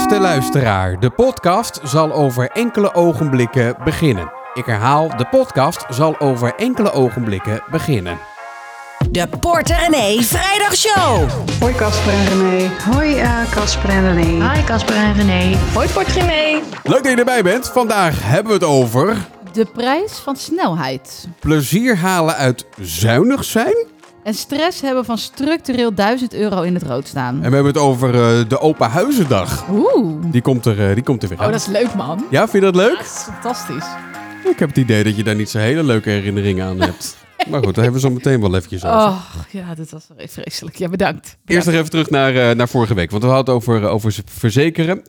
Beste luisteraar, de podcast zal over enkele ogenblikken beginnen. Ik herhaal, de podcast zal over enkele ogenblikken beginnen. De Porter René Vrijdagshow. Hoi Casper en René. Hoi eh, Casper en René. Hi Casper en René. Hoi Port René. Leuk dat je erbij bent. Vandaag hebben we het over De prijs van snelheid. plezier halen uit zuinig zijn. En stress hebben van structureel 1000 euro in het rood staan. En we hebben het over eh, de Open Huizendag. Oeh. Die komt er, eh, die komt er weer Oh, dat is leuk, man. Ja, vind je dat leuk? Dat is fantastisch. Ik heb het idee dat je daar niet zo hele leuke herinneringen aan hebt. Maar goed, daar hebben we zo meteen wel eventjes over. Oh, ja, dit was vreselijk. Ja, bedankt. Eerst nog even terug naar, eh, naar vorige week. Want we hadden het over, over verzekeren.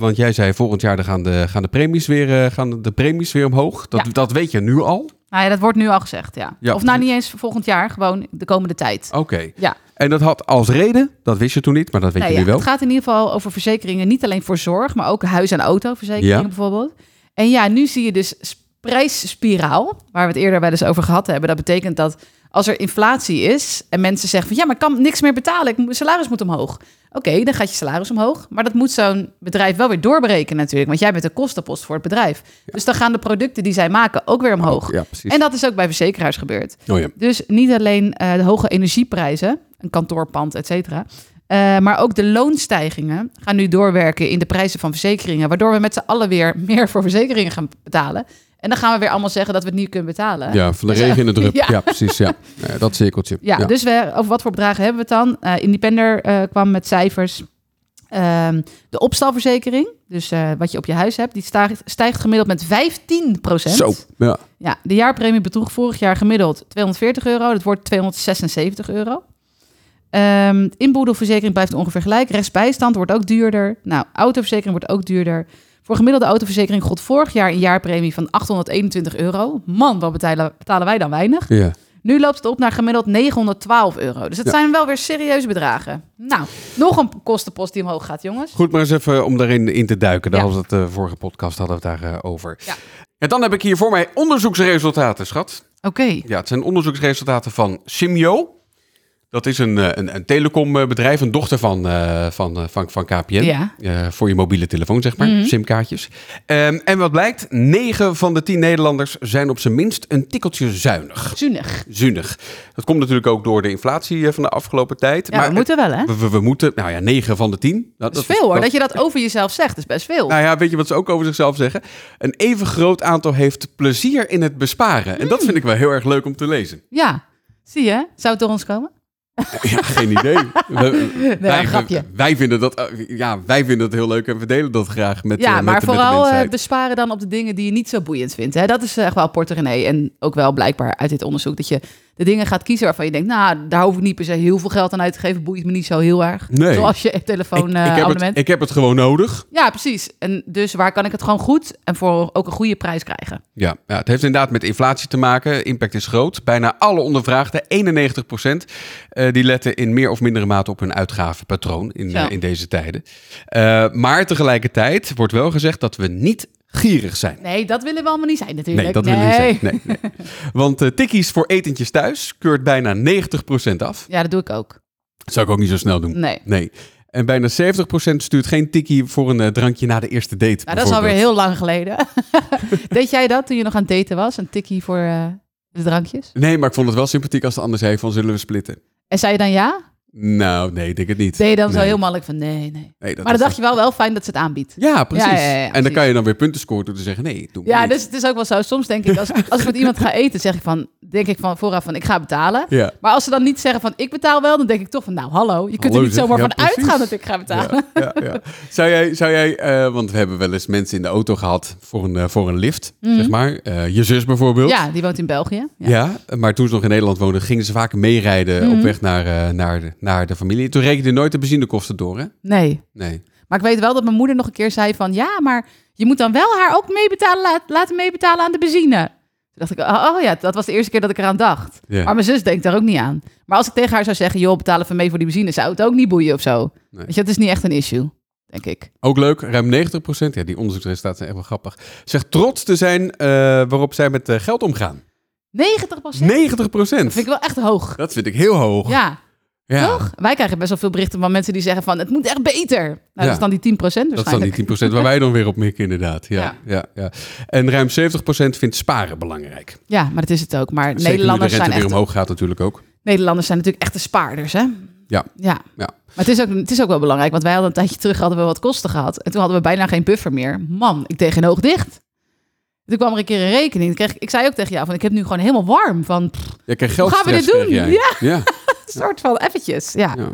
Want jij zei volgend jaar gaan de, gaan de, premies, weer, gaan de premies weer omhoog. Dat, Ja. dat weet je nu al. Nou ja, dat wordt nu al gezegd, ja. Ja. Of nou niet eens volgend jaar, gewoon de komende tijd. Oké. Ja. En dat had als reden, dat wist je toen niet, maar dat weet Nee, je nu ja, wel. Het gaat in ieder geval over verzekeringen, niet alleen voor zorg, maar ook huis- en autoverzekeringen Ja. bijvoorbeeld. En ja, nu zie je dus prijsspiraal, waar we het eerder wel eens over gehad hebben. Dat betekent dat als er inflatie is en mensen zeggen van ja, maar ik kan niks meer betalen, ik, moet- mijn salaris moet omhoog. Oké, dan gaat je salaris omhoog, maar dat moet zo'n bedrijf wel weer doorberekenen natuurlijk, want jij bent de kostenpost voor het bedrijf. Dus dan gaan de producten die zij maken ook weer omhoog. Ja, precies. En dat is ook bij verzekeraars gebeurd. Oh ja. Dus niet alleen eh, de hoge energieprijzen, een kantoorpand, et cetera. eh, maar ook de loonstijgingen gaan nu doorwerken in de prijzen van verzekeringen. Waardoor we met z'n allen weer meer voor verzekeringen gaan betalen. En dan gaan we weer allemaal zeggen dat we het niet kunnen betalen. Ja, van de Dus, eh, regen in de drup. Ja, ja. precies. Ja. Ja, dat cirkeltje. Ja, dus we, over wat voor bedragen hebben we het dan? Eh Independer eh, kwam met cijfers. Ehm, de opstalverzekering, dus eh, wat je op je huis hebt, die stijgt, stijgt gemiddeld met 15% Zo. Ja. Ja, de jaarpremie bedroeg vorig jaar gemiddeld 240 euro. Dat wordt 276 euro. Ehm inboedelverzekering blijft ongeveer gelijk. Rechtsbijstand wordt ook duurder. Nou, autoverzekering wordt ook duurder. Voor gemiddelde autoverzekering gold vorig jaar een jaarpremie van 821 euro. Man, wat betalen, betalen wij dan weinig? ja. Nu loopt het op naar gemiddeld 912 euro. Dus het Ja. zijn wel weer serieuze bedragen. Nou, nog een kostenpost die omhoog gaat, jongens. Goed, maar eens even om daarin in te duiken. Daar Ja. was het de vorige podcast hadden we het daarover. over. Ja. Ja, dan heb ik hier voor mij onderzoeksresultaten, schat. Oké. Ja, het zijn onderzoeksresultaten van Simyo. Dat is een, eh, een, een telecombedrijf, een dochter van, eh, van, eh, van, van KPN. Ja. Eh, voor je mobiele telefoon, zeg maar, Mhm. simkaartjes. Ehm, en wat blijkt, 9 van de 10 Nederlanders zijn op zijn minst een tikkeltje zuinig. Zuinig. Zuinig. Dat komt natuurlijk ook door de inflatie eh, van de afgelopen tijd. Ja, we moeten wel, hè? we, we- we moeten, nou ja, 9 van de 10. Nou, Dat is veel, hoor. Dat je dat over jezelf zegt, is best veel. nou ja, weet je wat ze ook over zichzelf zeggen? Een even groot aantal heeft plezier in het besparen. En dat vind ik wel heel erg leuk om te lezen. Ja, zie je? Zou het door ons komen? Ja, geen idee. We- wij, grapje. wij vinden dat, eh, ja, wij vinden dat heel leuk en we delen dat graag met, ja, eh, met, maar met vooral eh, besparen dan op de dingen die je niet zo boeiend vindt. Hè? Dat is echt wel Porterenee. En ook wel blijkbaar uit dit onderzoek dat je de dingen gaat kiezen waarvan je denkt, nou, daar hoef ik niet per se heel veel geld aan uit te geven. Boeit me niet zo heel erg. Nee. Zoals je ik, ik, heb telefoonabonnement. het, ik heb het gewoon nodig. Ja, precies. En dus waar kan ik het gewoon goed en voor ook een goede prijs krijgen? Ja, ja, het heeft inderdaad met inflatie te maken. Impact is groot. Bijna alle ondervraagden, 91% eh, die letten in meer of mindere mate op hun uitgavenpatroon in, eh, in deze tijden. Eh, maar tegelijkertijd wordt wel gezegd dat we niet gierig zijn. Nee, dat willen we allemaal niet zijn natuurlijk. Nee, dat wil niet zijn. Nee, nee. Want eh, tikkies voor etentjes thuis keurt bijna 90% af. Ja, dat doe ik ook. Dat zou ik ook niet zo snel doen. Nee. Nee. En bijna 70% stuurt geen tikkie voor een eh, drankje na de eerste date. Nou, dat is alweer heel lang geleden. Deed jij dat toen je nog aan het daten was? Een tikkie voor eh, de drankjes? Nee, maar ik vond het wel sympathiek als de ander zei van zullen we splitten. En zei je dan ja? Nou, nee, ik denk het niet. Je dan zo Nee. heel makkelijk van nee, nee. Nee, dat Maar dan dacht je wel wel fijn dat ze het aanbiedt. Ja, precies. Ja, ja, ja, en dan kan je dan weer punten scoren door te zeggen nee, doe Ja, niet. dus het is ook wel zo. Soms denk ik, als, als ik met iemand ga eten, zeg ik van, denk ik van vooraf van ik ga betalen. Ja. Maar als ze dan niet zeggen van ik betaal wel, dan denk ik toch van nou hallo, je kunt Hallo, er niet zomaar van precies. uitgaan dat ik ga betalen. Ja, ja. Zou jij, zou jij eh, want we hebben wel eens mensen in de auto gehad voor een, eh, voor een lift, zeg maar. Eh, je zus bijvoorbeeld. Mhm. Ja, die woont in België. Ja. Maar toen ze nog in Nederland woonden, gingen ze vaak meerijden Mhm. op weg naar, naar, de, naar de familie. Toen rekende je nooit de benzinekosten door, hè? Nee. Nee. Maar ik weet wel dat mijn moeder nog een keer zei van ja, maar je moet dan wel haar ook meebetalen, laat, laten meebetalen aan de benzine. Dacht ik, oh, oh ja, dat was de eerste keer dat ik eraan dacht. Maar mijn zus denkt daar ook niet aan. Maar als ik tegen haar zou zeggen, joh, betaal even mee voor die benzine, zou het ook niet boeien of zo. Nee. Weet je, dat is niet echt een issue, denk ik. Ook leuk, ruim 90%, ja, die onderzoeksresultaten zijn echt wel grappig, zegt trots te zijn eh, waarop zij met eh, geld omgaan. 90% 90%. Dat vind ik wel echt hoog. Dat vind ik heel hoog. Ja, Ja, Toch? Wij krijgen best wel veel berichten van mensen die zeggen van het moet echt beter. Nou, dat Ja. is dan die 10% waarschijnlijk. dat is dan die 10% waar wij dan weer op mikken, inderdaad. Ja, ja. Ja. Ja, En ruim 70% vindt sparen belangrijk. Ja, maar dat is het ook. Maar Zeker nu de Nederlanders rente zijn, weer echt, omhoog gaat natuurlijk ook. Nederlanders zijn natuurlijk echte spaarders, hè? Ja. Ja. Ja. Maar het is, ook, het is ook wel belangrijk, want wij hadden een tijdje terug hadden we wat kosten gehad. En toen hadden we bijna geen buffer meer. Man, ik deed geen oog dicht. Toen kwam er een keer een rekening. Toen kreeg, ik- ik zei ook tegen jou, van ik heb nu gewoon helemaal warm. Van pff, krijgt Hoe gaan we dit doen? jij. Ja. Soort van eventjes. Ja. Ja.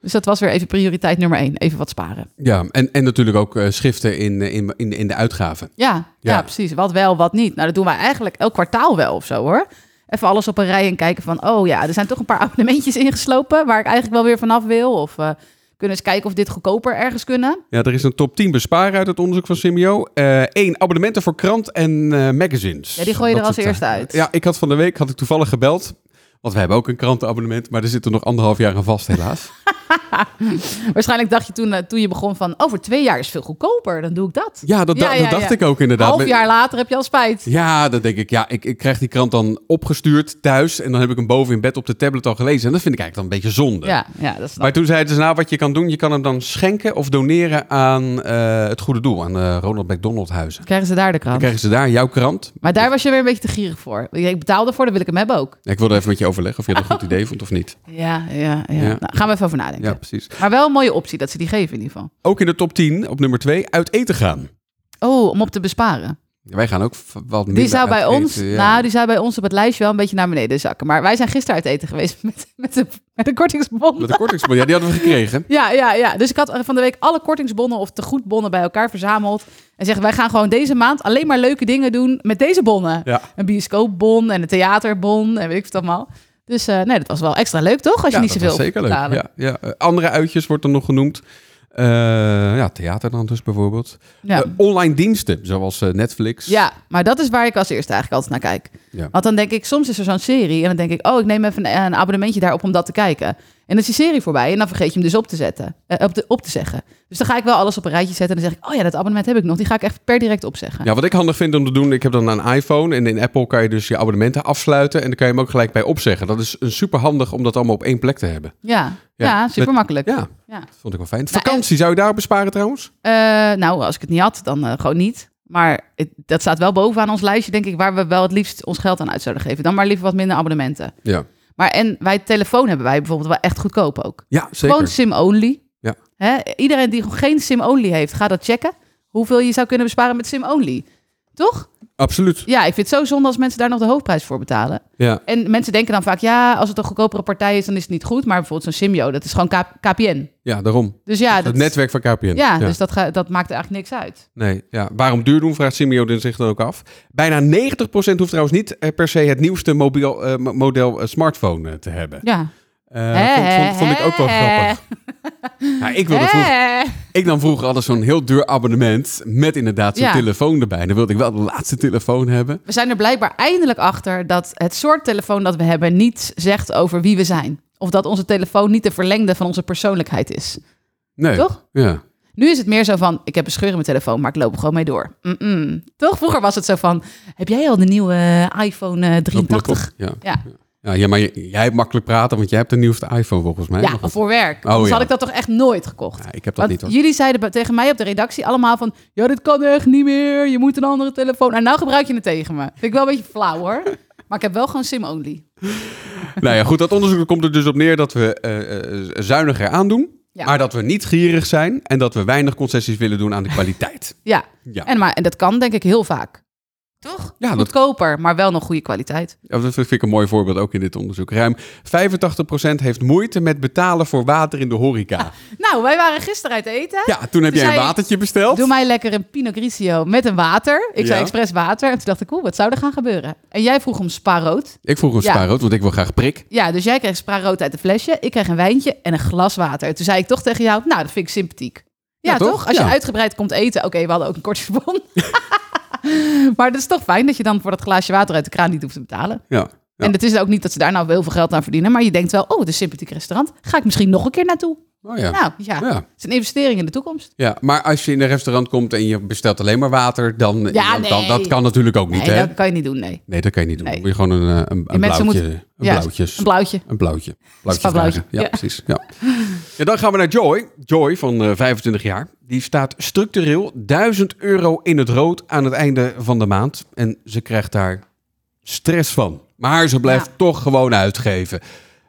Dus dat was weer even prioriteit nummer één. Even wat sparen. Ja, en, en natuurlijk ook eh, schriften in, eh, in, in, in de uitgaven. Ja, ja. Ja. precies. Wat wel, wat niet. Nou, dat doen wij eigenlijk elk kwartaal wel of zo hoor. Even alles op een rij en kijken van, oh ja, er zijn toch een paar abonnementjes ingeslopen waar ik eigenlijk wel weer vanaf wil. Of eh, kunnen eens kijken of dit goedkoper ergens kunnen. Ja, er is een top 10 besparen uit het onderzoek van Simio. Eén, abonnementen voor krant en magazines. Ja, die gooi je er als eerste uit. Ja, ik had van de week had ik toevallig gebeld. Want we hebben ook een krantenabonnement, maar er zit er nog anderhalf jaar aan vast, helaas. Waarschijnlijk dacht je toen, eh, toen je begon van, over twee jaar is veel goedkoper. Dan doe ik dat. Ja, dat, Ja, da- ja, dat dacht ik ook inderdaad. Half jaar later heb je al spijt. Ja, dan denk ik, ja, ik, ik krijg die krant dan opgestuurd thuis. En dan heb ik hem boven in bed op de tablet al gelezen. En dat vind ik eigenlijk dan een beetje zonde. Ja, ja dat snap Maar toen zeiden ze, nou, wat je kan doen, je kan hem dan schenken of doneren aan eh, het goede doel. Aan de Ronald McDonald huizen. Krijgen ze daar de Dan krant. krijgen ze daar jouw krant. Maar daar was je weer een beetje te gierig voor. Ik betaalde voor, dan wil ik hem hebben ook. Ik wilde even met je overleggen of je dat een goed idee vond of niet. Ja, ja, ja. Ja. Nou, gaan we even over nadenken. Ja, precies. Maar wel een mooie optie dat ze die geven in ieder geval. Ook in de top 10, op nummer 2, uit eten gaan. Oh, om op te besparen. Wij gaan ook wat minder Die zou bij ons, eten, ja. nou, die zou bij ons op het lijstje wel een beetje naar beneden zakken. Maar wij zijn gisteren uit eten geweest met, met, de, met de kortingsbon. Met de kortingsbon, ja, die hadden we gekregen. Ja, ja, ja. Dus ik had van de week alle kortingsbonnen of tegoedbonnen bij elkaar verzameld. En zeggen, wij gaan gewoon deze maand alleen maar leuke dingen doen met deze bonnen. Ja. Een bioscoopbon en een theaterbon en weet ik wat allemaal. Dus eh, nee, dat was wel extra leuk, toch? Als je ja, niet zoveel zeker leuk. Ja, ja. Eh, andere uitjes wordt er nog genoemd. Eh, ja, theater dan dus bijvoorbeeld. Ja. Online diensten, zoals Netflix. Ja, maar dat is waar ik als eerste eigenlijk altijd naar kijk. Want dan denk ik, soms is er zo'n serie en dan denk ik, oh, ik neem even een, een abonnementje daarop om dat te kijken. En dan is die serie voorbij en dan vergeet je hem dus op te zetten, eh, op, te, op te zeggen. Dus dan ga ik wel alles op een rijtje zetten en dan zeg ik, oh ja, dat abonnement heb ik nog. Die ga ik echt per direct opzeggen. Ja, wat ik handig vind om te doen, ik heb dan een iPhone en in Apple kan je dus je abonnementen afsluiten en dan kan je hem ook gelijk bij opzeggen. Dat is een super handig om dat allemaal op één plek te hebben. Ja, Ja, ja, super makkelijk. Ja, Ja. dat vond ik wel fijn. Nou, Vakantie, zou je daarop besparen trouwens? Eh, nou, als ik het niet had, dan eh, gewoon niet. Maar het, dat staat wel bovenaan ons lijstje, denk ik, waar we wel het liefst ons geld aan uit zouden geven. Dan maar liever wat minder abonnementen. Ja, Maar en wij telefoon hebben wij bijvoorbeeld wel echt goedkoop ook. ja zeker. Gewoon SIM-only. Ja. Hè? Iedereen die geen SIM-only heeft, ga dat checken. Hoeveel je zou kunnen besparen met SIM-only. Toch? Absoluut. Ja, ik vind het zo zonde als mensen daar nog de hoofdprijs voor betalen. Ja. En mensen denken dan vaak, ja, als het een goedkopere partij is, dan is het niet goed. Maar bijvoorbeeld zo'n Simyo, dat is gewoon K- KPN. ja, daarom. Dus ja, het dat, netwerk van KPN. ja, dus dat, ga, dat maakt er eigenlijk niks uit. Nee, ja. Waarom duur doen, vraagt Simeo din zich dan ook af. Bijna 90% hoeft trouwens niet eh, per se het nieuwste mobiel, eh, mo- model eh, smartphone te hebben. Ja. Eh, vond, vond, vond ik ook wel grappig. Ja, ik, wilde vroeger, ik dan vroeger altijd zo'n heel duur abonnement met inderdaad zo'n Ja. telefoon erbij. Dan wilde ik wel de laatste telefoon hebben. We zijn er blijkbaar eindelijk achter dat het soort telefoon dat we hebben niets zegt over wie we zijn. Of dat onze telefoon niet de verlengde van onze persoonlijkheid is. Nee. Toch? Ja. Nu is het meer zo van, ik heb een scheur in mijn telefoon, maar ik loop er gewoon mee door. Mm-mm. Toch? Vroeger was het zo van, heb jij al de nieuwe eh, iPhone eh, 83? Ja. Ja. Ja, ja, maar jij hebt makkelijk praten, want jij hebt de nieuwste iPhone volgens mij. Ja, voor werk. Oh, Anders ja. had ik dat toch echt nooit gekocht. Ja, ik heb dat Want niet hoor. jullie zeiden tegen mij op de redactie allemaal van... ja, dit kan echt niet meer, je moet een andere telefoon. En nou gebruik je het tegen me. Vind ik wel een beetje flauw hoor. Maar ik heb wel gewoon SIM-only. Nou ja, goed, dat onderzoek komt er dus op neer dat we eh, eh, zuiniger aandoen. Ja. Maar dat we niet gierig zijn en dat we weinig concessies willen doen aan de kwaliteit. Ja, Ja, en, maar, en dat kan denk ik heel vaak. Toch? Ja, dat- Goedkoper, maar wel nog goede kwaliteit. Ja, dat vind ik een mooi voorbeeld ook in dit onderzoek. Ruim 85% heeft moeite met betalen voor water in de horeca. Nou, wij waren gisteren uit eten. Ja, toen heb Toen jij een watertje besteld. Doe mij lekker een Pinot Grigio met een water. Ik zei expres water. En toen dacht ik, oeh, wat zou er gaan gebeuren? En jij vroeg om spa rood. Ik vroeg een Ja. spaarrood, want ik wil graag prik. Ja, dus jij kreeg spa rood uit de flesje. Ik kreeg een wijntje en een glas water. Toen zei ik toch tegen jou, nou, dat vind ik sympathiek. Ja, Ja, toch? Als je uitgebreid komt eten. Oké, we hadden ook een kortingsbon. maar het is toch fijn dat je dan voor dat glaasje water uit de kraan niet hoeft te betalen. Ja. Ja. En het is ook niet dat ze daar nou heel veel geld aan verdienen. Maar je denkt wel, oh, het is een sympathiek restaurant. Ga ik misschien nog een keer naartoe. Oh ja. Nou ja, Ja. het is een investering in de toekomst. Ja, maar als je in een restaurant komt en je bestelt alleen maar water, dan, Ja, dan, dan- nee. dat kan natuurlijk ook niet, Nee, hè? dat kan je niet doen, nee. Nee, dat kan je niet doen. Nee. Dan moet je gewoon een, eh, een, een mensen blauwtje, moeten- een ja, blauwtjes. Een blauwtje. Een blauwtje. Blauwtje Spa-blauwtje. vragen. Ja, Ja. precies. Ja. ja, dan gaan we naar Joy. Joy van eh, 25 jaar. Die staat structureel 1000 euro in het rood aan het einde van de maand. En ze krijgt daar stress van. Maar ze blijft toch gewoon uitgeven.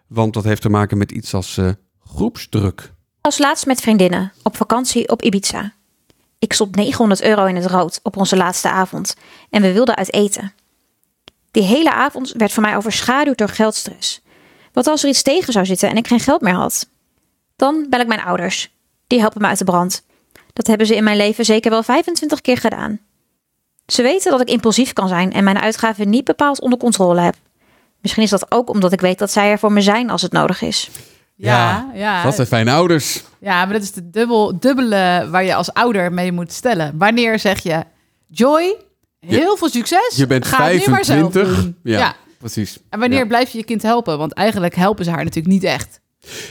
Want dat heeft te maken met iets als eh, groepsdruk. Als laatst met vriendinnen op vakantie op Ibiza. Ik stond 900 euro in het rood op onze laatste avond en we wilden uit eten. Die hele avond werd voor mij overschaduwd door geldstress. Wat als er iets tegen zou zitten en ik geen geld meer had? Dan bel ik mijn ouders. Die helpen me uit de brand. Dat hebben ze in mijn leven zeker wel 25 keer gedaan. Ze weten dat ik impulsief kan zijn en mijn uitgaven niet bepaald onder controle heb. Misschien is dat ook omdat ik weet dat zij er voor me zijn als het nodig is. Ja, ja. Dat zijn fijne ouders. Ja, maar dat is de dubbel, dubbele waar je als ouder mee moet stellen. Wanneer zeg je, Joy, heel veel succes. Je bent ga het nu maar zelf 25. doen. Ja, Ja. precies. En wanneer Ja. blijf je je kind helpen? Want eigenlijk helpen ze haar natuurlijk niet echt.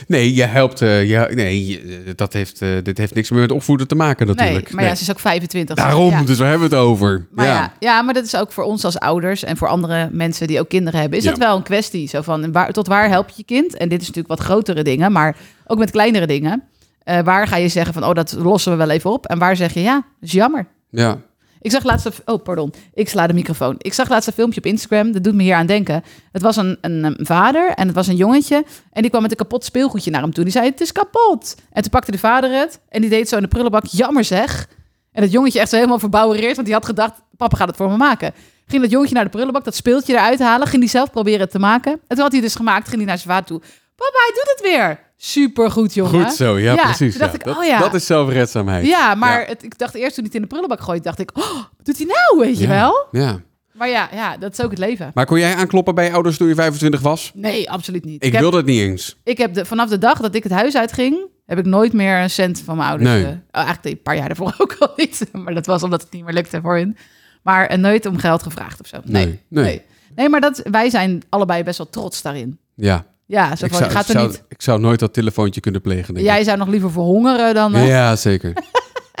Nee, je helpt. eh, ja, nee, je- dat heeft, eh, dit heeft niks meer met opvoeden te maken natuurlijk. Nee, maar ja, ze is ook 25. Daarom, Ja. dus waar hebben we het over? Maar ja. Ja, maar dat is ook voor ons als ouders en voor andere mensen die ook kinderen hebben, is Ja. dat wel een kwestie. Zo van waar, tot waar help je je kind? En dit is natuurlijk wat grotere dingen, maar ook met kleinere dingen. Eh, waar ga je zeggen van, oh, dat lossen we wel even op? En waar zeg je, ja, dat is jammer. ja. Ik zag laatst, oh pardon, ik sla de microfoon. Ik zag laatst een filmpje op Instagram, dat doet me hier aan denken. Het was een, een, vader en het was een jongetje en die kwam met een kapot speelgoedje naar hem toe. Die zei, het is kapot. En toen pakte de vader het en die deed zo in de prullenbak, jammer zeg. En dat jongetje echt zo helemaal verbouwereerd, want die had gedacht, papa gaat het voor me maken. Ging dat jongetje naar de prullenbak, dat speeltje eruit halen, ging die zelf proberen het te maken. En toen had hij dus gemaakt, ging hij naar zijn vader toe. Papa, hij doet het weer. Supergoed, jongen. Goed zo, ja, precies. Toen dacht ja. ik, dat, oh ja. dat is zelfredzaamheid. Ja, maar Het, ik dacht eerst toen hij het in de prullenbak gooide, dacht ik, oh, doet hij nou, weet je wel? Ja. Maar ja, ja, dat is ook het leven. Maar kon jij aankloppen bij je ouders toen je 25 was? Nee, absoluut niet. Ik, heb, wilde het niet eens. ik heb de, vanaf de dag dat ik het huis uitging, heb ik nooit meer een cent van mijn ouders. Nee. eh, oh, eigenlijk een paar jaar daarvoor ook al niet. Maar dat was omdat het niet meer lukte voor hun. Maar eh, nooit om geld gevraagd of zo. Nee, Nee, nee. nee. nee. maar dat, wij zijn allebei best wel trots daarin. Ja. Ja, zo Ik van, zou, gaat ik, er zou, niet... ik zou nooit dat telefoontje kunnen plegen. Denk Jij zou nog liever verhongeren dan... eh, Ja, zeker.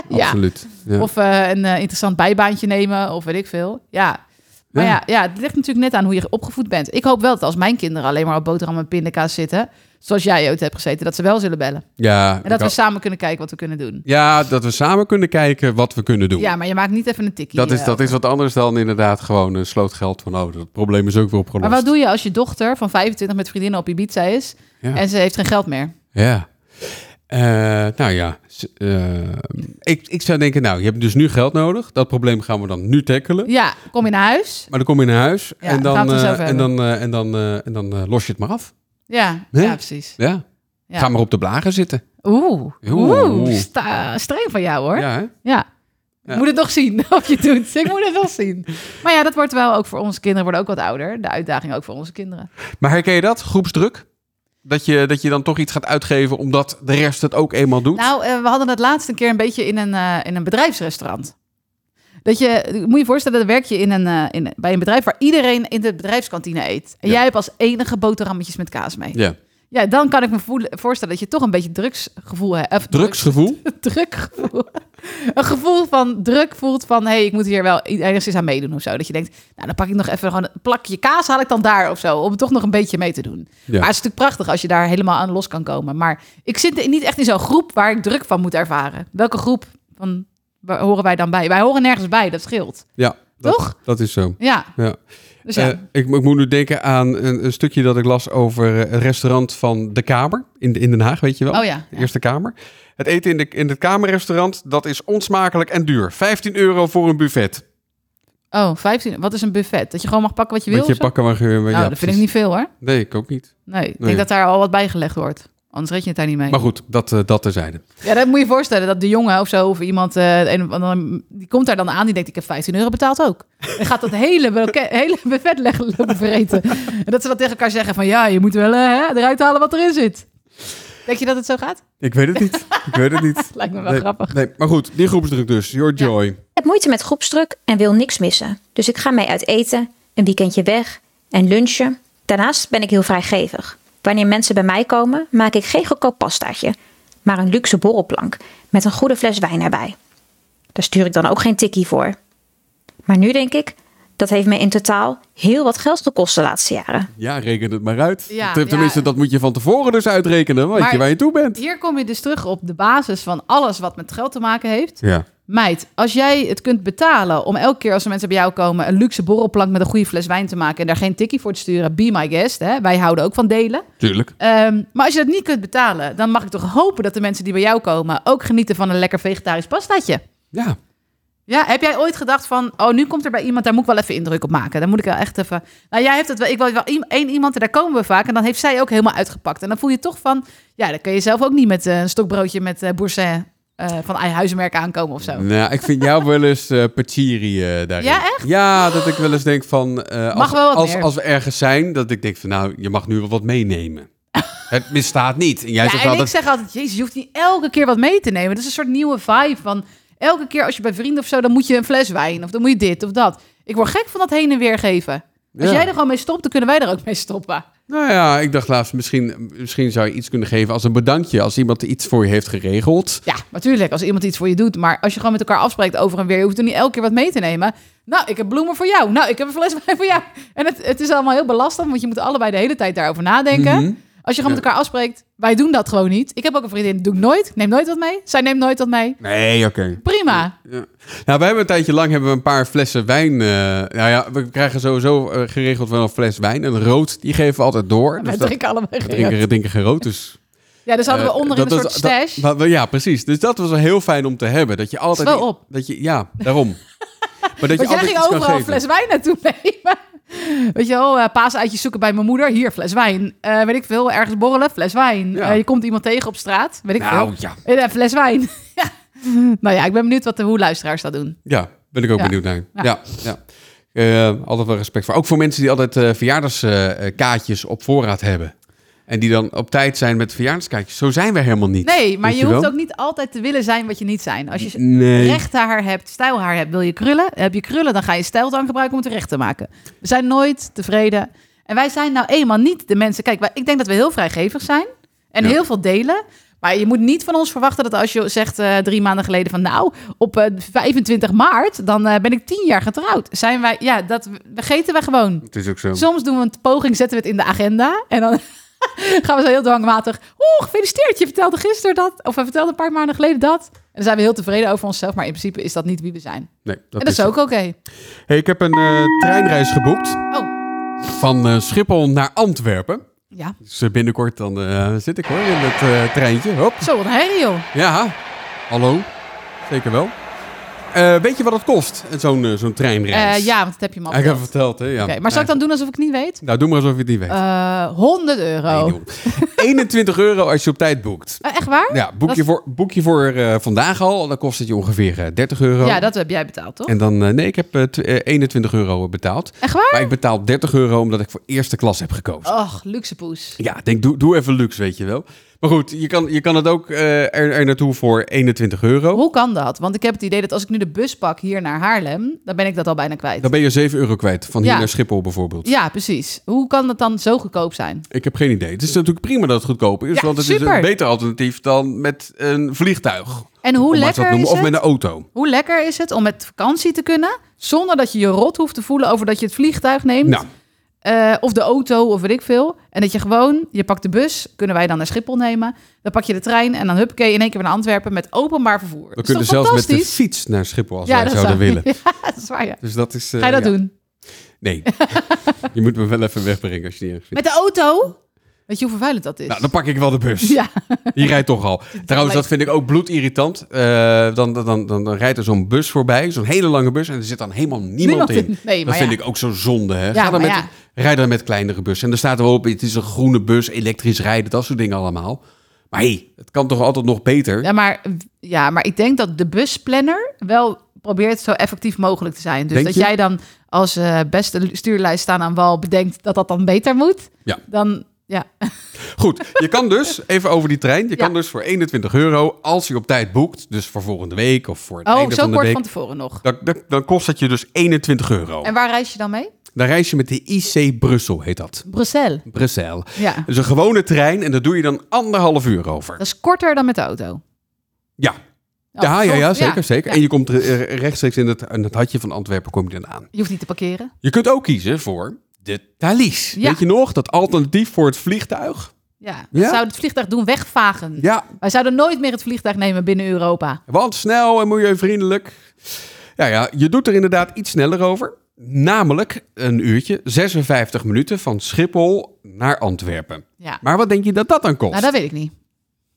Ja. Absoluut. Ja. Of eh, een eh, interessant bijbaantje nemen, of weet ik veel. Ja. Maar Ja. ja. Ja, het ligt natuurlijk net aan hoe je opgevoed bent. Ik hoop wel dat als mijn kinderen alleen maar op boterham en pindakaas zitten, zoals jij ooit hebt gezeten, dat ze wel zullen bellen. ja, En dat we samen kunnen kijken wat we kunnen doen. ja, dat we samen kunnen kijken wat we kunnen doen. Ja, maar je maakt niet even een tikkie. dat, is, eh, dat is wat anders dan inderdaad gewoon een slootgeld van... oh, dat probleem is ook weer opgelost. Maar wat doe je als je dochter van 25 met vriendinnen op Ibiza is Ja. en ze heeft geen geld meer? Ja. Eh, nou ja, eh, ik, ik zou denken, nou, je hebt dus nu geld nodig. Dat probleem gaan we dan nu tackelen. Ja, kom je naar huis? Maar dan kom je naar huis Ja, en dan, eh, en dan, eh, en dan, eh, en dan eh, los je het maar af. Ja, Hè? ja precies. Ja. Ja. Ga maar op de blagen zitten. Oeh, Oeh. oeh, sta- streng van jou hoor. Ja, hè? Ja. Ja. Ik moet het nog zien of je doet. Ik moet het nog zien. Maar ja, dat wordt wel ook voor onze kinderen worden ook wat ouder. De uitdaging ook voor onze kinderen. Maar herken je dat? Groepsdruk? Dat je, dat je dan toch iets gaat uitgeven omdat de rest het ook eenmaal doet? Nou, eh, we hadden het laatst een keer een beetje in een, eh, in een bedrijfsrestaurant. Dat je, moet je voorstellen, dan werk je in een, eh, in, bij een bedrijf waar iedereen in de bedrijfskantine eet. En Ja. jij hebt als enige boterhammetjes met kaas mee. ja. Ja, dan kan ik me voelen, voorstellen dat je toch een beetje drugsgevoel hebt. Drugsgevoel? drukgevoel. Een gevoel van druk voelt van... hé, hey, ik moet hier wel enigszins aan meedoen of zo. Dat je denkt, nou, dan pak ik nog even gewoon een plakje kaas... haal ik dan daar of zo, om toch nog een beetje mee te doen. Ja. Maar het is natuurlijk prachtig als je daar helemaal aan los kan komen. Maar ik zit niet echt in zo'n groep waar ik druk van moet ervaren. Welke groep van, waar horen wij dan bij? Wij horen nergens bij, dat scheelt. Ja. Dat, Toch? Dat is zo. Ja, Ja. dus ja. Eh, ik, ik moet nu denken aan een, een stukje dat ik las over eh, het restaurant van De Kamer in, in Den Haag, weet je wel? oh ja. De Eerste Kamer. Het eten in, de, in het Kamerrestaurant, dat is onsmakelijk en duur. 15 euro voor een buffet. Oh, 15. Wat is een buffet? Dat je gewoon mag pakken wat je wil Moet je pakken je... Nou, ja, dat vind ik niet veel hoor. Nee, ik ook niet. Nee, ik Nee. denk dat daar al wat bijgelegd wordt. Anders red je het daar niet mee. Maar goed, dat, eh, dat terzijde. Ja, dat moet je je voorstellen. Dat de jongen of zo, of iemand, eh, een, andere- die komt daar dan aan. Die denkt, ik heb 15 euro betaald ook. En gaat dat hele, hele buffet leggen, vereten. En dat ze dan tegen elkaar zeggen van, ja, je moet wel eh, hè, eruit halen wat erin zit. Denk je dat het zo gaat? Ik weet het niet. ik weet het niet. Lijkt me wel nee, grappig. Nee, maar goed, die groepsdruk dus. Your Ja. joy. Ik heb moeite met groepsdruk en wil niks missen. Dus ik ga mee uit eten, een weekendje weg en lunchen. Daarnaast ben ik heel vrijgevig. Wanneer mensen bij mij komen, maak ik geen goedkoop pastaatje. maar een luxe borrelplank met een goede fles wijn erbij. Daar stuur ik dan ook geen tikkie voor. Maar nu denk ik, dat heeft me in totaal heel wat geld gekost de laatste jaren. Ja, reken het maar uit. Ja, Tenminste, ja. dat moet je van tevoren dus uitrekenen, weet je waar je toe bent. Hier kom je dus terug op de basis van alles wat met geld te maken heeft. Ja. Meid, als jij het kunt betalen om elke keer als er mensen bij jou komen... een luxe borrelplank met een goede fles wijn te maken... en daar geen tikkie voor te sturen, be my guest. Hè? Wij houden ook van delen. Tuurlijk. Ehm, maar als je dat niet kunt betalen... dan mag ik toch hopen dat de mensen die bij jou komen... ook genieten van een lekker vegetarisch pastaatje. Ja. Ja, heb jij ooit gedacht van... oh, nu komt er bij iemand, daar moet ik wel even indruk op maken. Dan moet ik wel echt even... Nou, jij hebt het wel... Ik wil wel één iemand, en daar komen we vaak... en dan heeft zij ook helemaal uitgepakt. En dan voel je toch van... ja, dan kun je zelf ook niet met eh, een stokbroodje... met eh boursin eh, van eigen huizenmerk aankomen of zo. Nou, ik vind jou wel eens eh daarin. Ja, echt? Ja, dat ik wel eens denk van... als, Mag wel als, meer. als we ergens zijn, dat ik denk van... nou, je mag nu wel wat meenemen. het misstaat niet. En jij Ja, zegt en altijd... ik zeg altijd, jezus, je hoeft niet elke keer wat mee te nemen. Dat is een soort nieuwe vibe van... elke keer als je bij vrienden of zo, dan moet je een fles wijn... of dan moet je dit of dat. Ik word gek van dat heen en weer geven. Als Ja. jij er gewoon mee stopt, dan kunnen wij er ook mee stoppen. Nou ja, ik dacht laatst, misschien, misschien zou je iets kunnen geven als een bedankje. Als iemand iets voor je heeft geregeld. Ja, natuurlijk, als iemand iets voor je doet. Maar als je gewoon met elkaar afspreekt over en weer... je hoeft er niet elke keer wat mee te nemen. Nou, ik heb bloemen voor jou. Nou, ik heb een fles wijn voor jou. En het, het is allemaal heel belastend... want je moet allebei de hele tijd daarover nadenken. Mhm. Als je gewoon met elkaar afspreekt... wij doen dat gewoon niet. Ik heb ook een vriendin, doe ik nooit. Neem nooit wat mee. Zij neemt nooit wat mee. Nee, oké. Prima. Ja. Nou, we hebben een tijdje lang hebben we een paar flessen wijn. eh, nou ja, we krijgen sowieso eh, geregeld wel een fles wijn. En rood, die geven we altijd door. Wij Dus dat, drinken we geen drinken, drinken geen rood, dus... Ja, dus hadden we eh, onder in dat een soort dat- stash. ja, precies. Dus dat was wel heel fijn om te hebben. Dat je altijd... wel op. Dat je, ja, daarom. maar dat je Want jij ging overal een fles wijn naartoe nemen. Weet je wel, eh, paaseitjes zoeken bij mijn moeder. Hier, fles wijn. Eh, weet ik veel, ergens borrelen, fles wijn. Ja. Eh, je komt iemand tegen op straat, weet ik Nou, veel. ja. Fles wijn. ja. Nou ja, ik ben benieuwd wat de, hoe luisteraars dat doen. Ja, ben ik ook benieuwd naar. Ja. Ja, altijd wel respect voor. Ook voor mensen die altijd verjaardagskaartjes op voorraad hebben. En die dan op tijd zijn met verjaardagskaartjes. Zo zijn we helemaal niet. Nee, maar je hoeft wel? ook niet altijd te willen zijn wat je niet zijn. Als je Nee. recht haar hebt, stijlhaar hebt, wil je krullen. Heb je krullen, dan ga je stijltang gebruiken om het recht te maken. We zijn nooit tevreden. En wij zijn nou eenmaal niet de mensen... Kijk, ik denk dat we heel vrijgevig zijn. En Ja. heel veel delen. Maar je moet niet van ons verwachten dat als je zegt eh, drie maanden geleden van... nou, op eh, 25 maart, dan eh, ben ik tien jaar getrouwd. Zijn wij... Ja, dat vergeten wij gewoon. Het is ook zo. Soms doen we een poging, zetten we het in de agenda. En dan gaan we zo heel dwangmatig. Oeh, gefeliciteerd, je vertelde gisteren dat. Of we vertelden een paar maanden geleden dat. En dan zijn we heel tevreden over onszelf. Maar in principe is dat niet wie we zijn. Nee, dat en dat is ook oké. Hey, ik heb een eh, treinreis geboekt Oh, van eh, Schiphol naar Antwerpen. ja. Dus eh, binnenkort dan zit ik hoor in het treintje. Hop. Zo, wat herrie, joh. Ja, hallo. Zeker wel. Eh, weet je wat het kost, zo'n eh, zo'n treinreis? Eh, ja, want dat heb je me al verteld. verteld, hè? Ja. Oké, maar zal ik dan doen alsof ik het niet weet? Nou, doe maar alsof je het niet weet. Eh 100 euro. Nee, joh. 21 euro als je op tijd boekt. Echt waar? Ja, boek Dat- je voor, boek je voor vandaag al, dan kost het je ongeveer eh, 30 euro. Ja, dat heb jij betaald, toch? En dan, nee, ik heb eh, tw- eh, 21 euro betaald. Echt waar? Maar ik betaal 30 euro omdat ik voor eerste klas heb gekozen. Och, luxe poes. Ja, denk, doe, doe even luxe, weet je wel. Maar goed, je kan, je kan het ook eh, er, er naartoe voor 21 euro. Hoe kan dat? Want ik heb het idee dat als ik nu de bus pak hier naar Haarlem, dan ben ik dat al bijna kwijt. Dan ben je 7 euro kwijt, van hier naar Schiphol bijvoorbeeld. Ja, precies. Hoe kan dat dan zo goedkoop zijn? Ik heb geen idee. Het is natuurlijk prima dat het goedkoop is, Ja, want het is een beter alternatief dan met een vliegtuig. En hoe lekker noemen, is of het? met een auto. Hoe lekker is het om met vakantie te kunnen, zonder dat je je rot hoeft te voelen over dat je het vliegtuig neemt, Nou, eh, of de auto, of weet ik veel. En dat je gewoon, je pakt de bus, kunnen wij dan naar Schiphol nemen, dan pak je de trein en dan huppakee in één keer naar Antwerpen met openbaar vervoer. we Dat kunnen zelfs met de fiets naar Schiphol als wij dat zouden zou- willen. Ja, dat is waar, ja. Dus dat is... eh, Ga je dat ja. doen? Nee. je moet me wel even wegbrengen als je niet erg vindt. Met de auto? Weet je hoe vervuilend dat is? Nou, dan pak ik wel de bus. ja. Die rijdt toch al. Trouwens, dat vind ik ook bloedirritant. Eh dan, dan, dan, dan, rijdt er zo'n bus voorbij, zo'n hele lange bus, en er zit dan helemaal niemand, Niemand in. Nee, dat vind ja. ik ook zo zonde. Hè? Ja, Ga dan met, ja. Rijd dan met kleinere bussen. En er staat er wel op, het is een groene bus, elektrisch rijden, dat soort dingen allemaal. Maar hé, hey, het kan toch altijd nog beter? Ja, maar, ja, maar ik denk dat de busplanner wel probeert zo effectief mogelijk te zijn. Dus Denk dat je? jij dan als eh, beste stuurlijst staan aan wal bedenkt dat dat dan beter moet. Ja. Dan Ja. Goed, je kan dus, even over die trein, je Ja. kan dus voor 21 euro, als je op tijd boekt, dus voor volgende week of voor het Oh, einde zo van de kort week, van tevoren nog. dan, dan, dan kost dat je dus 21 euro. En waar reis je dan mee? Dan reis je met de IC Brussel, heet dat. Brussel. Brussel. Ja. Dat is een gewone trein en daar doe je dan anderhalf uur over. Dat is korter dan met de auto. Ja. Oh, Ja, ja, zeker, zeker. Ja. En je komt rechtstreeks in het, in het hartje van Antwerpen kom je dan aan. Je hoeft niet te parkeren. Je kunt ook kiezen voor de Thalys. Ja. Weet je nog, dat alternatief voor het vliegtuig? Ja. Ja? We zouden het vliegtuig doen wegvagen. Ja, Wij zouden nooit meer het vliegtuig nemen binnen Europa. want snel en milieuvriendelijk. Ja, ja, je doet er inderdaad iets sneller over. Namelijk een uurtje, 56 minuten van Schiphol naar Antwerpen. Ja. Maar wat denk je dat dat dan kost? Nou, dat weet ik niet.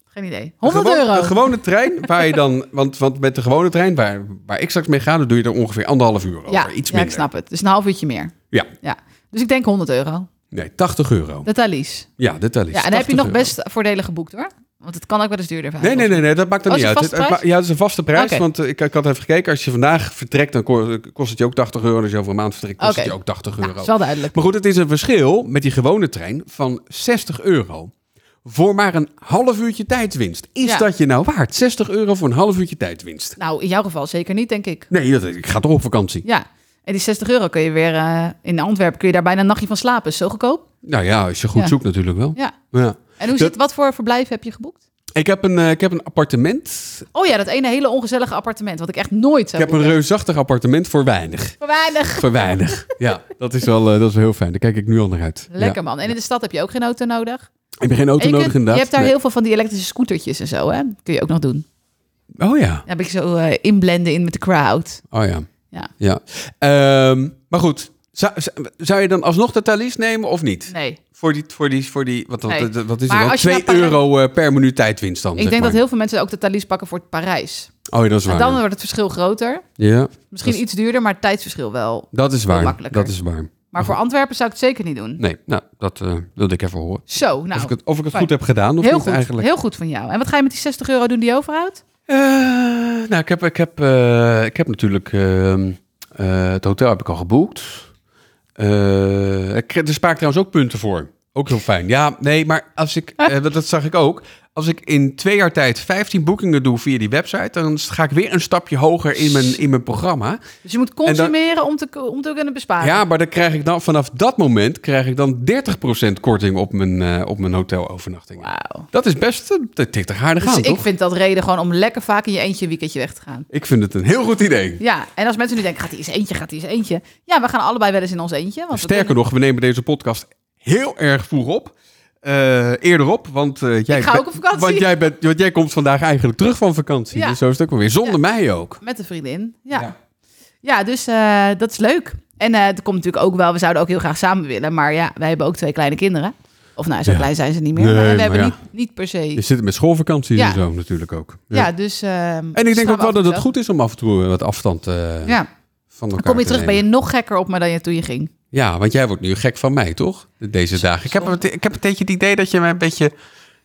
Geen idee. Een 100 gewoon- euro. Een gewone trein waar je dan... Want, want met de gewone trein waar, waar ik straks mee ga... dan doe je er ongeveer anderhalf uur over. ja, Iets ja, minder. ik snap het. Dus een half uurtje meer. Ja, Ja. Dus ik denk 100 euro. nee, 80 euro. De Thalys. Ja, de Thalys. Ja, en dan heb je 80 nog euro. best voordelig geboekt hoor. Want het kan ook wel eens duurder zijn. Nee, nee, nee, nee, dat maakt er Oh, niet uit. het ja, het is een vaste prijs. Want ik, ik had even gekeken. Als je vandaag vertrekt, dan ko- kost het je ook 80 euro. En als je over een maand vertrekt, kost het je ook 80 Nou, euro. is wel duidelijk. Maar goed, het is een verschil met die gewone trein van 60 euro. Voor maar een half uurtje tijdwinst. Is Ja. dat je nou waard? 60 euro voor een half uurtje tijdwinst. Nou, in jouw geval zeker niet, denk ik. Nee, dat, ik ga toch op vakantie. Ja. En die 60 euro kun je weer... eh, in Antwerpen kun je daar bijna een nachtje van slapen. Is zo goedkoop. Nou ja, als je goed Ja. zoekt natuurlijk wel. Ja. Ja. En hoe zit, wat voor verblijf heb je geboekt? Ik, heb een, eh, ik heb een appartement. Oh ja, dat ene hele ongezellige appartement. Wat ik echt nooit Ik zou heb een reusachtig appartement voor weinig. Voor weinig. Voor weinig. Ja, dat is wel, eh, dat is wel heel fijn. Daar kijk ik nu al naar uit. Lekker Ja. man. En in de stad heb je ook geen auto nodig. Ik heb geen auto je, nodig kunt- inderdaad. je hebt daar Nee. heel veel van die elektrische scootertjes en zo, hè? Kun je ook nog doen. Oh ja. Dan heb ik zo inblenden in met de crowd. Oh ja. Ja. ja. Ehm, maar goed, zou, je dan alsnog de Thalys nemen of niet? Nee. Voor die, voor die, voor die wat, wat, Nee. wat is Maar het dan? als je 2 naar Parijs- euro eh, per minuut tijdwinst dan, Ik denk dat heel veel mensen ook de Thalys pakken voor Parijs. Oh ja, dat is waar. En dan wordt het verschil groter. Ja, Misschien is- iets duurder, maar het tijdsverschil wel. dat is waar. makkelijker. Dat is waar. Maar voor Antwerpen zou ik het zeker niet doen. Nee, nou, dat eh, wilde ik even horen. Zo, of nou. ik het, of ik het goed heb gedaan of heel niet goed. eigenlijk. Heel goed van jou. En wat ga je met die 60 euro doen die overhoudt? Eh, nou, ik heb, ik heb, eh, ik heb natuurlijk... ehm, eh, het hotel heb ik al geboekt. Kreeg- er ik trouwens ook punten voor. Ook heel fijn. Ja, nee, maar als ik... eh, dat- zag ik ook. Als ik in twee jaar tijd 15 boekingen doe via die website... dan ga ik weer een stapje hoger in mijn, in mijn programma. Dus je moet consumeren om, te, om te kunnen besparen. Ja, maar dan krijg ik dan vanaf dat moment... krijg ik dan 30% korting op mijn, eh, op mijn hotelovernachtingen. Wauw. Dat is best... eh, Dat tikt er aardig Dus aan, ik toch? vind dat reden gewoon om lekker vaak in je eentje een weekendje weg te gaan. Ik vind het een heel goed idee. Ja, en als mensen nu denken, gaat hij eens eentje, gaat hij eens eentje. Ja, we gaan allebei wel eens in ons eentje. Want we Sterker nog, we nemen deze podcast heel erg vroeg op. Eh, eerder op, want eh, jij, op. Want jij, bent, want jij komt vandaag eigenlijk terug van vakantie. Ja. Dus zo is het ook weer. Zonder Ja. mij ook. Met een vriendin. Ja, Ja. ja. dus eh, dat is leuk. En er komt natuurlijk ook wel, we zouden ook heel graag samen willen. Maar ja, wij hebben ook twee kleine kinderen. Of nou, zo klein zijn ze niet meer. Nee, maar we maar hebben niet, niet per se... Je zit met schoolvakanties Ja. en zo natuurlijk ook. ja. dus... En ik denk ook wel dat het goed is om af en toe wat afstand Ja, van elkaar dan kom je te terug, ben je nog gekker op me dan je toen je ging. Ja, want jij wordt nu gek van mij, toch? Deze dagen. Ik heb, het, ik heb een beetje het idee dat je mij een beetje, een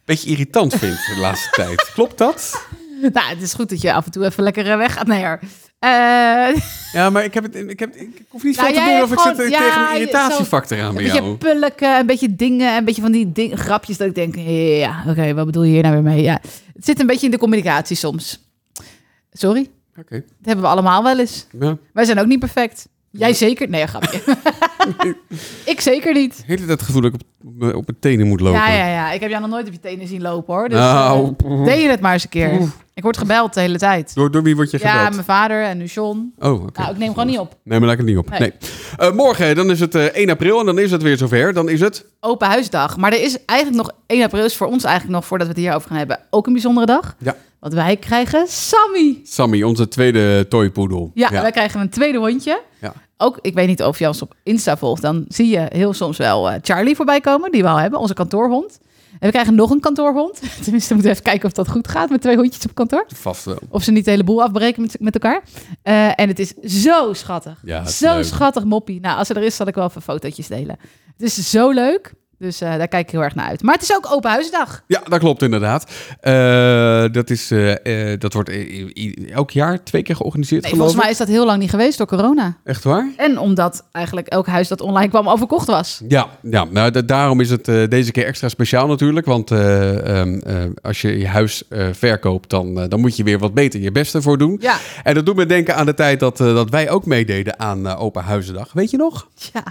beetje irritant vindt de laatste tijd. Klopt dat? Nou, het is goed dat je af en toe even lekker weg gaat. Nee hoor. Eh, Ja, maar ik, heb het, ik, heb, ik hoef niet Nou, zo te doen of ik zit tegen een irritatiefactor aan een bij beetje jou. pulken, een beetje dingen, een beetje van die ding, grapjes dat ik denk, ja, oké, wat bedoel je hier nou weer mee? Ja, het zit een beetje in de communicatie soms. Sorry, Oké. dat hebben we allemaal wel eens. Ja. Wij zijn ook niet perfect. Jij zeker? Nee, grapje. ik zeker niet. Tijd het gevoel dat ik op, op mijn tenen moet lopen. Ja, ja, ja. Ik heb jou nog nooit op je tenen zien lopen hoor. Dus Nou, eh, deed je het maar eens een keer. Ik word gebeld de hele tijd. Door, door wie word je Ja, gebeld? mijn vader en nu John. Oh, oké. Nou, ik neem gewoon niet op. Nee, maar laat ik het niet op. Nee. Nee. Eh, morgen, dan is het eh, 1 april en dan is het weer zover. Dan is het... Open huisdag. Maar er is eigenlijk nog 1 april is voor ons eigenlijk nog voordat we het hierover gaan hebben ook een bijzondere dag. Ja. Want wij krijgen Sammy. Sammy, onze tweede toypoedel. Ja, wij krijgen een tweede hondje. Ja. Ook, ik weet niet of je ons op Insta volgt, dan zie je heel soms wel eh, Charlie voorbij komen, die we al hebben, onze kantoorhond. En we krijgen nog een kantoorhond. Tenminste, we moeten even kijken of dat goed gaat met twee hondjes op kantoor. Vast wel. Of ze niet de hele boel afbreken met, met elkaar. Eh, en het is zo schattig. Ja, zo leuk. schattig moppie. Nou, als ze er is, zal ik wel even fotootjes delen. Het is zo leuk. Dus eh, daar kijk ik heel erg naar uit. Maar het is ook open huisdag. Ja, dat klopt inderdaad. Eh, dat, is, eh, dat wordt elk jaar twee keer georganiseerd, Nee, volgens mij is dat heel lang niet geweest door corona. Echt waar? En omdat eigenlijk elk huis dat online kwam overkocht was. Ja, ja nou, da- daarom is het deze keer extra speciaal natuurlijk. Want eh, ehm, eh, als je je huis verkoopt, dan, dan moet je weer wat beter je beste voor doen. Ja, En dat doet me denken aan de tijd dat, dat wij ook meededen aan Open Huizendag. Weet je nog? ja.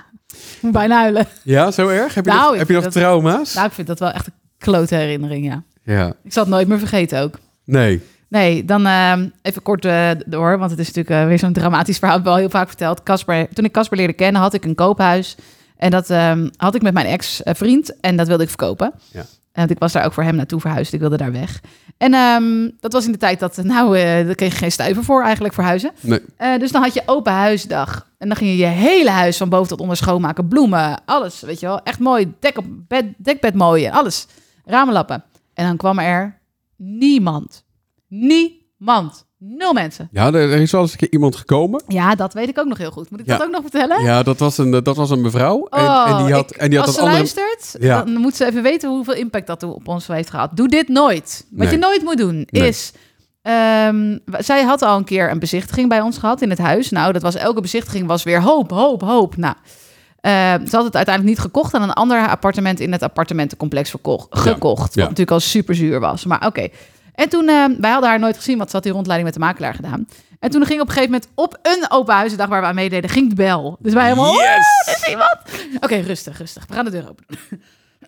Bijna huilen. Ja, zo erg? Heb je Nou, nog, ik heb je nog vind dat- trauma's? Nou, ik vind dat wel echt een klote herinnering, ja. ja. Ik zal het nooit meer vergeten ook. Nee. Nee, dan ehm, even kort eh, door, want het is natuurlijk eh, weer zo'n dramatisch verhaal. Ik heb wel heel vaak verteld. Casper, toen ik Casper leerde kennen, had ik een koophuis. En dat ehm, had ik met mijn ex-vriend en dat wilde ik verkopen. Ja. En want ik was daar ook voor hem naartoe verhuisd. Ik wilde daar weg. En ehm, dat was in de tijd dat, nou, eh daar kreeg je geen stuiver voor eigenlijk voor huizen. nee. Eh, dus dan had je open huisdag. En dan ging je je hele huis van boven tot onder schoonmaken. Bloemen, alles, weet je wel. Echt mooi. Dek op bed, dekbed mooi, alles. Ramenlappen. En dan kwam er niemand. Niemand. Nul mensen. Ja, er, is wel eens een keer iemand gekomen. Ja, dat weet ik ook nog heel goed. Moet ik dat ook nog vertellen? Ja, dat was een, dat was een mevrouw. En, Oh, en die had, ik- en die had als ze andere... luistert, Ja. dan moet ze even weten hoeveel impact dat op ons heeft gehad. Doe dit nooit. Wat Nee. je nooit moet doen Nee. is... ehm, zij had al een keer een bezichtiging bij ons gehad in het huis. Nou, dat was elke bezichtiging was weer hoop, hoop, hoop. Nou, eh, ze had het uiteindelijk niet gekocht en een ander appartement in het appartementencomplex verkocht, gekocht. ja. Wat natuurlijk al super zuur was. Maar oké. En toen, eh, wij hadden haar nooit gezien, want ze had die rondleiding met de makelaar gedaan. En toen ging op een gegeven moment op een open huizendag waar we aan meededen, ging de bel. Dus wij helemaal, Yes! "Oh, er is iemand. Oké, rustig, rustig. We gaan de deur open doen.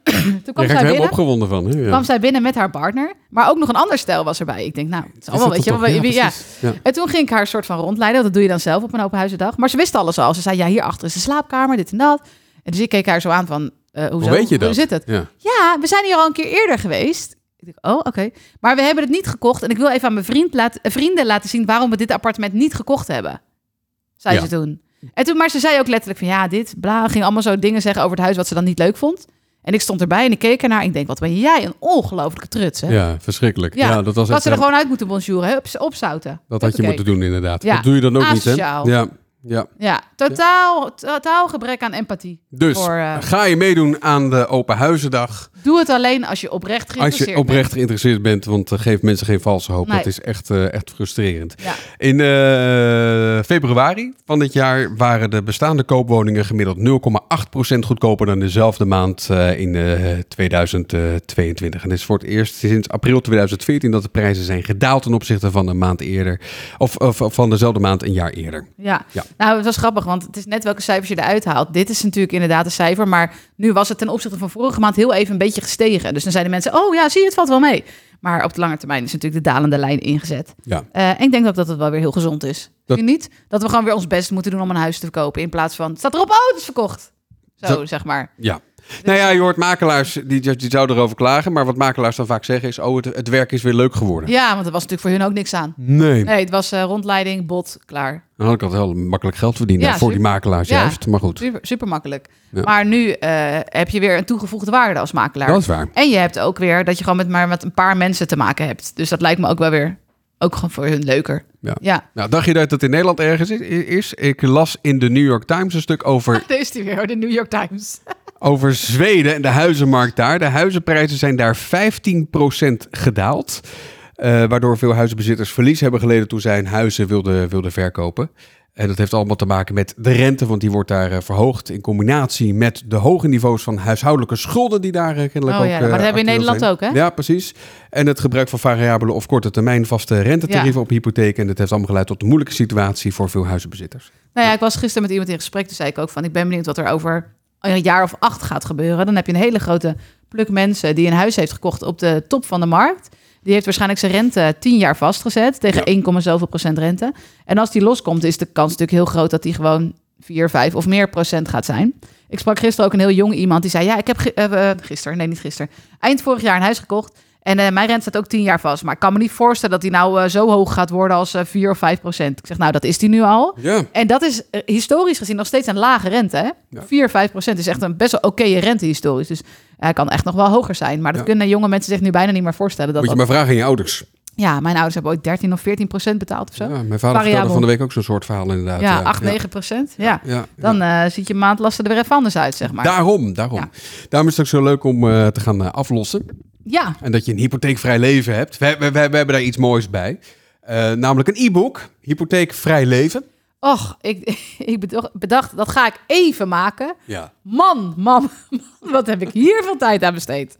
toen kwam zij, helemaal binnen, opgewonden van. Hè? Ja. kwam zij binnen met haar partner. Maar ook nog een ander stel was erbij. Ik denk, nou, het Is dat weet je. wel, Ja. En toen ging ik haar soort van rondleiden. Dat doe je dan zelf op een open huizendag. Maar ze wist alles al. Ze zei, ja, hierachter is de slaapkamer, dit en dat. En dus ik keek haar zo aan van, eh hoezo? Hoe weet je Hoe dat? zit het? Ja. Ja, we zijn hier al een keer eerder geweest. Ik denk, oh, oké. Maar we hebben het niet gekocht. En ik wil even aan mijn vriend eh, vrienden laten zien waarom we dit appartement niet gekocht hebben. Zei Ja. ze toen. En toen. Maar ze zei ook letterlijk van ja, dit, bla. Ging allemaal zo dingen zeggen over het huis wat ze dan niet leuk vond. En ik stond erbij en ik keek ernaar. En ik denk, wat ben jij een ongelofelijke truts, hè? ja, verschrikkelijk. Ja, Ja, dat was Dat echt, ze er gewoon uit moeten bonjouren, hè? Op, opzouten. dat had je moeten doen inderdaad. Ja. Dat doe je dan ook niet, hè? Ja, ja. Ja, totaal, totaal gebrek aan empathie. Dus Voor, eh, ga je meedoen aan de Open Huizendag. Doe het alleen als je oprecht Als geïnteresseerd je oprecht geïnteresseerd bent, want uh, geef mensen geen valse hoop. Nee. Dat is echt, uh, echt frustrerend. bent. Ja. In februari van dit jaar waren de bestaande koopwoningen gemiddeld 0,8% goedkoper dan dezelfde maand in 2022. En dit is voor het eerst sinds april 2014 dat de prijzen zijn gedaald ten opzichte van een maand eerder. Of, of, of van dezelfde maand een jaar eerder. Ja. Ja. Nou het was grappig, want het is net welke cijfers je eruit haalt. Dit is natuurlijk inderdaad een cijfer, maar nu was het ten opzichte van vorige maand heel even een beetje gestegen. Dus dan zeiden mensen, oh ja, zie je, het valt wel mee. Maar op de lange termijn is natuurlijk de dalende lijn ingezet. Ja. Uh, en ik denk ook dat het wel weer heel gezond is. Dat- niet? Dat we gewoon weer ons best moeten doen om een huis te verkopen. In plaats van, staat erop, oh, het is verkocht. Zo, Dat- zeg maar. Ja. Nou ja, je hoort makelaars die, die zouden erover klagen. Maar wat makelaars dan vaak zeggen is: oh, het, het werk is weer leuk geworden. Ja, want er was natuurlijk voor hun ook niks aan. Nee. Nee, het was uh, rondleiding, bot, klaar. Dan had ik altijd wel makkelijk geld verdiend Ja, voor die makelaars Ja. juist. Maar goed, Super, super makkelijk. Ja. Maar nu uh, heb je weer een toegevoegde waarde als makelaar. dat is waar. En je hebt ook weer dat je gewoon met maar met een paar mensen te maken hebt. Dus dat lijkt me ook wel weer ook gewoon voor hun leuker. Ja. Ja. Nou, dacht je dat het in Nederland ergens is? Ik las in de New York Times een stuk over, is die weer, de New York Times. Over Zweden en de huizenmarkt daar. De huizenprijzen zijn daar 15% gedaald. eh, waardoor veel huizenbezitters verlies hebben geleden toen zij hun huizen wilden, wilden verkopen. En dat heeft allemaal te maken met de rente, want die wordt daar eh, verhoogd. In combinatie met de hoge niveaus van huishoudelijke schulden die daar eh, kennelijk Oh ook ja, maar dat hebben we in Nederland zijn. ook, hè? Ja, precies. En het gebruik van variabele of korte termijn vaste rentetarieven op hypotheken. En dat heeft allemaal geleid tot een moeilijke situatie voor veel huizenbezitters. Nou ja, ik was gisteren met iemand in gesprek. Toen zei ik ook van, ik ben benieuwd wat er over een jaar of acht gaat gebeuren. Dan heb je een hele grote pluk mensen die een huis heeft gekocht op de top van de markt. Die heeft waarschijnlijk zijn rente tien jaar vastgezet tegen 1, zoveel procent rente. En als die loskomt, is de kans natuurlijk heel groot dat die gewoon 4, 5 of meer procent gaat zijn. Ik sprak gisteren ook een heel jong iemand die zei: Ja, ik heb gi- uh, gisteren, nee, niet gisteren, eind vorig jaar een huis gekocht. En uh, mijn rente staat ook 10 jaar vast. Maar ik kan me niet voorstellen dat die nou uh, zo hoog gaat worden als uh, 4 of 5 procent. Ik zeg, nou, dat is die nu al. Ja. En dat is historisch gezien nog steeds een lage rente. Hè? Ja. 4, 5 procent is echt een best wel oké rente historisch. Dus hij kan echt nog wel hoger zijn. Maar dat Ja. kunnen jonge mensen zich nu bijna niet meer voorstellen. Dat Moet je dat... maar vragen aan je ouders. Ja, mijn ouders hebben ooit 13 of 14 procent betaald of zo. Ja, mijn vader vertelde van de week ook zo'n soort verhaal inderdaad. ja 8, 9 procent. Ja. Ja, Dan eh, ziet je maandlasten er weer even anders uit, zeg maar. Daarom, daarom. Daarom is het ook zo leuk om eh, te gaan eh, aflossen. Ja, En dat je een hypotheekvrij leven hebt. We, we, we, hebben daar iets moois bij. Eh, namelijk een e-book, Hypotheekvrij leven. och, ik, ik bedacht, dat ga ik even maken. Ja. Man, man, man, wat heb ik hier veel tijd aan besteed.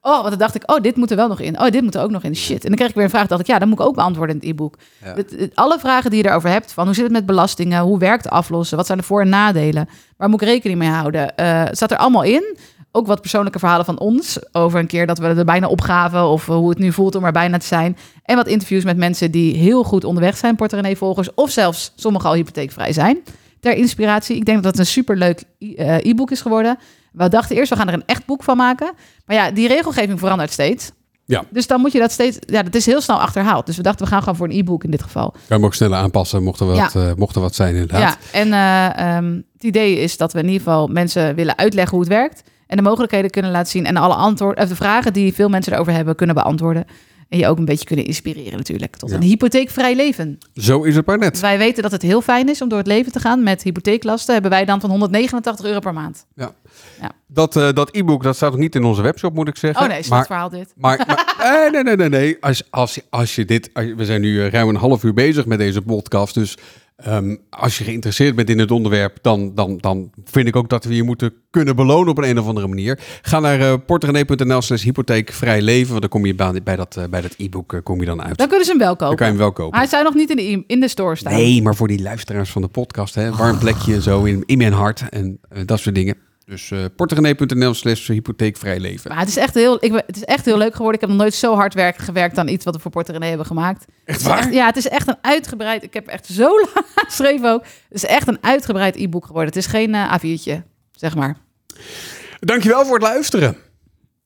Oh, want dan dacht ik, oh, dit moet er wel nog in. Oh, dit moet er ook nog in. Shit. En dan kreeg ik weer een vraag. dacht ik, ja, dan moet ik ook beantwoorden in het e-book. Ja. Alle vragen die je erover hebt, van hoe zit het met belastingen? Hoe werkt aflossen? Wat zijn de voor- en nadelen? Waar moet ik rekening mee houden? Het staat er allemaal in. Ook wat persoonlijke verhalen van ons. Over een keer dat we er bijna opgaven. Of eh, hoe het nu voelt om er bijna te zijn. En wat interviews met mensen die heel goed onderweg zijn. Portemonnee-volgers. Of zelfs sommigen al hypotheekvrij zijn. Ter inspiratie. Ik denk dat het een superleuk eh, e-book is geworden. We dachten eerst, we gaan er een echt boek van maken. Maar ja, die regelgeving verandert steeds. Ja. Dus dan moet je dat steeds... Ja, dat is heel snel achterhaald. Dus we dachten, we gaan gewoon voor een e-book in dit geval. Kan je hem ook sneller aanpassen, mocht er wat, Ja. eh, mocht er wat zijn inderdaad. Ja, en eh, ehm, het idee is dat we in ieder geval mensen willen uitleggen hoe het werkt. En de mogelijkheden kunnen laten zien. En alle antwoorden, of de vragen die veel mensen erover hebben, kunnen beantwoorden. En je ook een beetje kunnen inspireren natuurlijk. Tot Ja. een hypotheekvrij leven. Zo is het maar net. Wij weten dat het heel fijn is om door het leven te gaan. Met hypotheeklasten hebben wij dan van 189 euro per maand. Dat, eh, dat e-book dat staat nog niet in onze webshop, moet ik zeggen. Oh nee, is maar, het verhaal dit. Maar, maar eh, nee, nee, nee, nee. Als, als, als je dit, als we zijn nu eh, ruim een half uur bezig met deze podcast, dus ehm, als je geïnteresseerd bent in het onderwerp, dan, dan, dan vind ik ook dat we je moeten kunnen belonen op een, een of andere manier. Ga naar uh, porterenee.nl slash hypotheekvrij leven, want dan kom je bij, bij dat, eh, bij dat e-book eh, kom je dan uit. Dan kunnen ze hem wel Dan kopen. kan je hem wel kopen. Maar hij zou nog niet in de, in de store staan. Nee, maar voor die luisteraars van de podcast, hè, warm plekje en zo in, in mijn hart en eh, dat soort dingen. Dus uh, porterenee.nl slash hypotheekvrij leven. Maar het is, echt heel, ik, ben- het is echt heel leuk geworden. Ik heb nog nooit zo hard werk, gewerkt aan iets wat we voor Porto René hebben gemaakt. Echt Het waar? ja, het is echt een uitgebreid... Ik heb echt zo lang geschreven ook. Het is echt een uitgebreid e-book geworden. Het is geen eh A4'tje, zeg maar. Dankjewel voor het luisteren.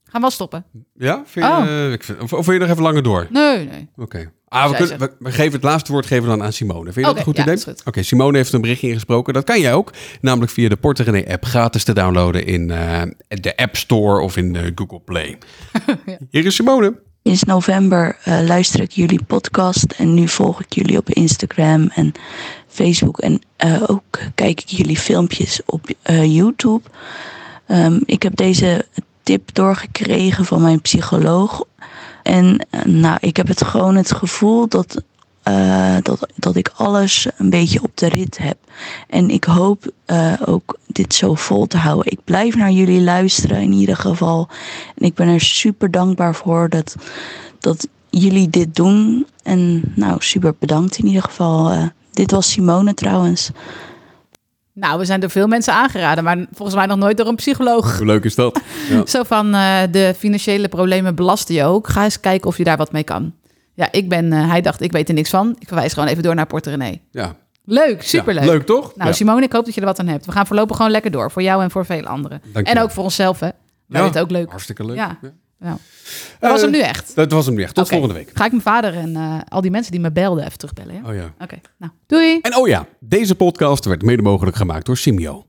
Gaan we wel stoppen? Ja? Vind je, Oh. eh, ik vind- of, of wil je nog even langer door? Nee, nee. Oké. Ah, we, Zij kunnen, we, we geven het laatste woord geven we dan aan Simone. Vind je dat een goed ja, idee? Oké, Simone heeft een berichtje ingesproken. Dat kan jij ook. Namelijk via de Porter René app gratis te downloaden in eh, de App Store of in Google Play. Hier is Simone. Sinds november eh, luister ik jullie podcast en nu volg ik jullie op Instagram en Facebook en eh, ook kijk ik jullie filmpjes op eh, YouTube. Ehm, ik heb deze tip doorgekregen van mijn psycholoog en eh, nou, ik heb het gewoon het gevoel dat, eh, dat, dat ik alles een beetje op de rit heb. En ik hoop eh, ook dit zo vol te houden. Ik blijf naar jullie luisteren in ieder geval. En ik ben er super dankbaar voor dat, dat jullie dit doen. En nou, super bedankt in ieder geval. Dit was Simone trouwens. Nou, we zijn door veel mensen aangeraden, maar volgens mij nog nooit door een psycholoog. Hoe leuk is dat? Ja. Zo van eh, de financiële problemen belasten je ook. Ga eens kijken of je daar wat mee kan. Ja, ik ben, eh, hij dacht, ik weet er niks van. Ik verwijs gewoon even door naar Porter René. ja. Leuk, superleuk. Ja, leuk toch? Nou, ja. Simone, ik hoop dat je er wat aan hebt. We gaan voorlopig gewoon lekker door. Voor jou en voor veel anderen. En ook voor onszelf, hè. Wij Ja, het ook leuk. Hartstikke leuk. Ja. Ja. Dat was hem nu echt. Dat was hem nu echt. Tot volgende week. Ga ik mijn vader en eh, al die mensen die me belden even terugbellen, ja? Oh ja. Oké, nou, doei! En oh ja, deze podcast werd mede mogelijk gemaakt door Simio.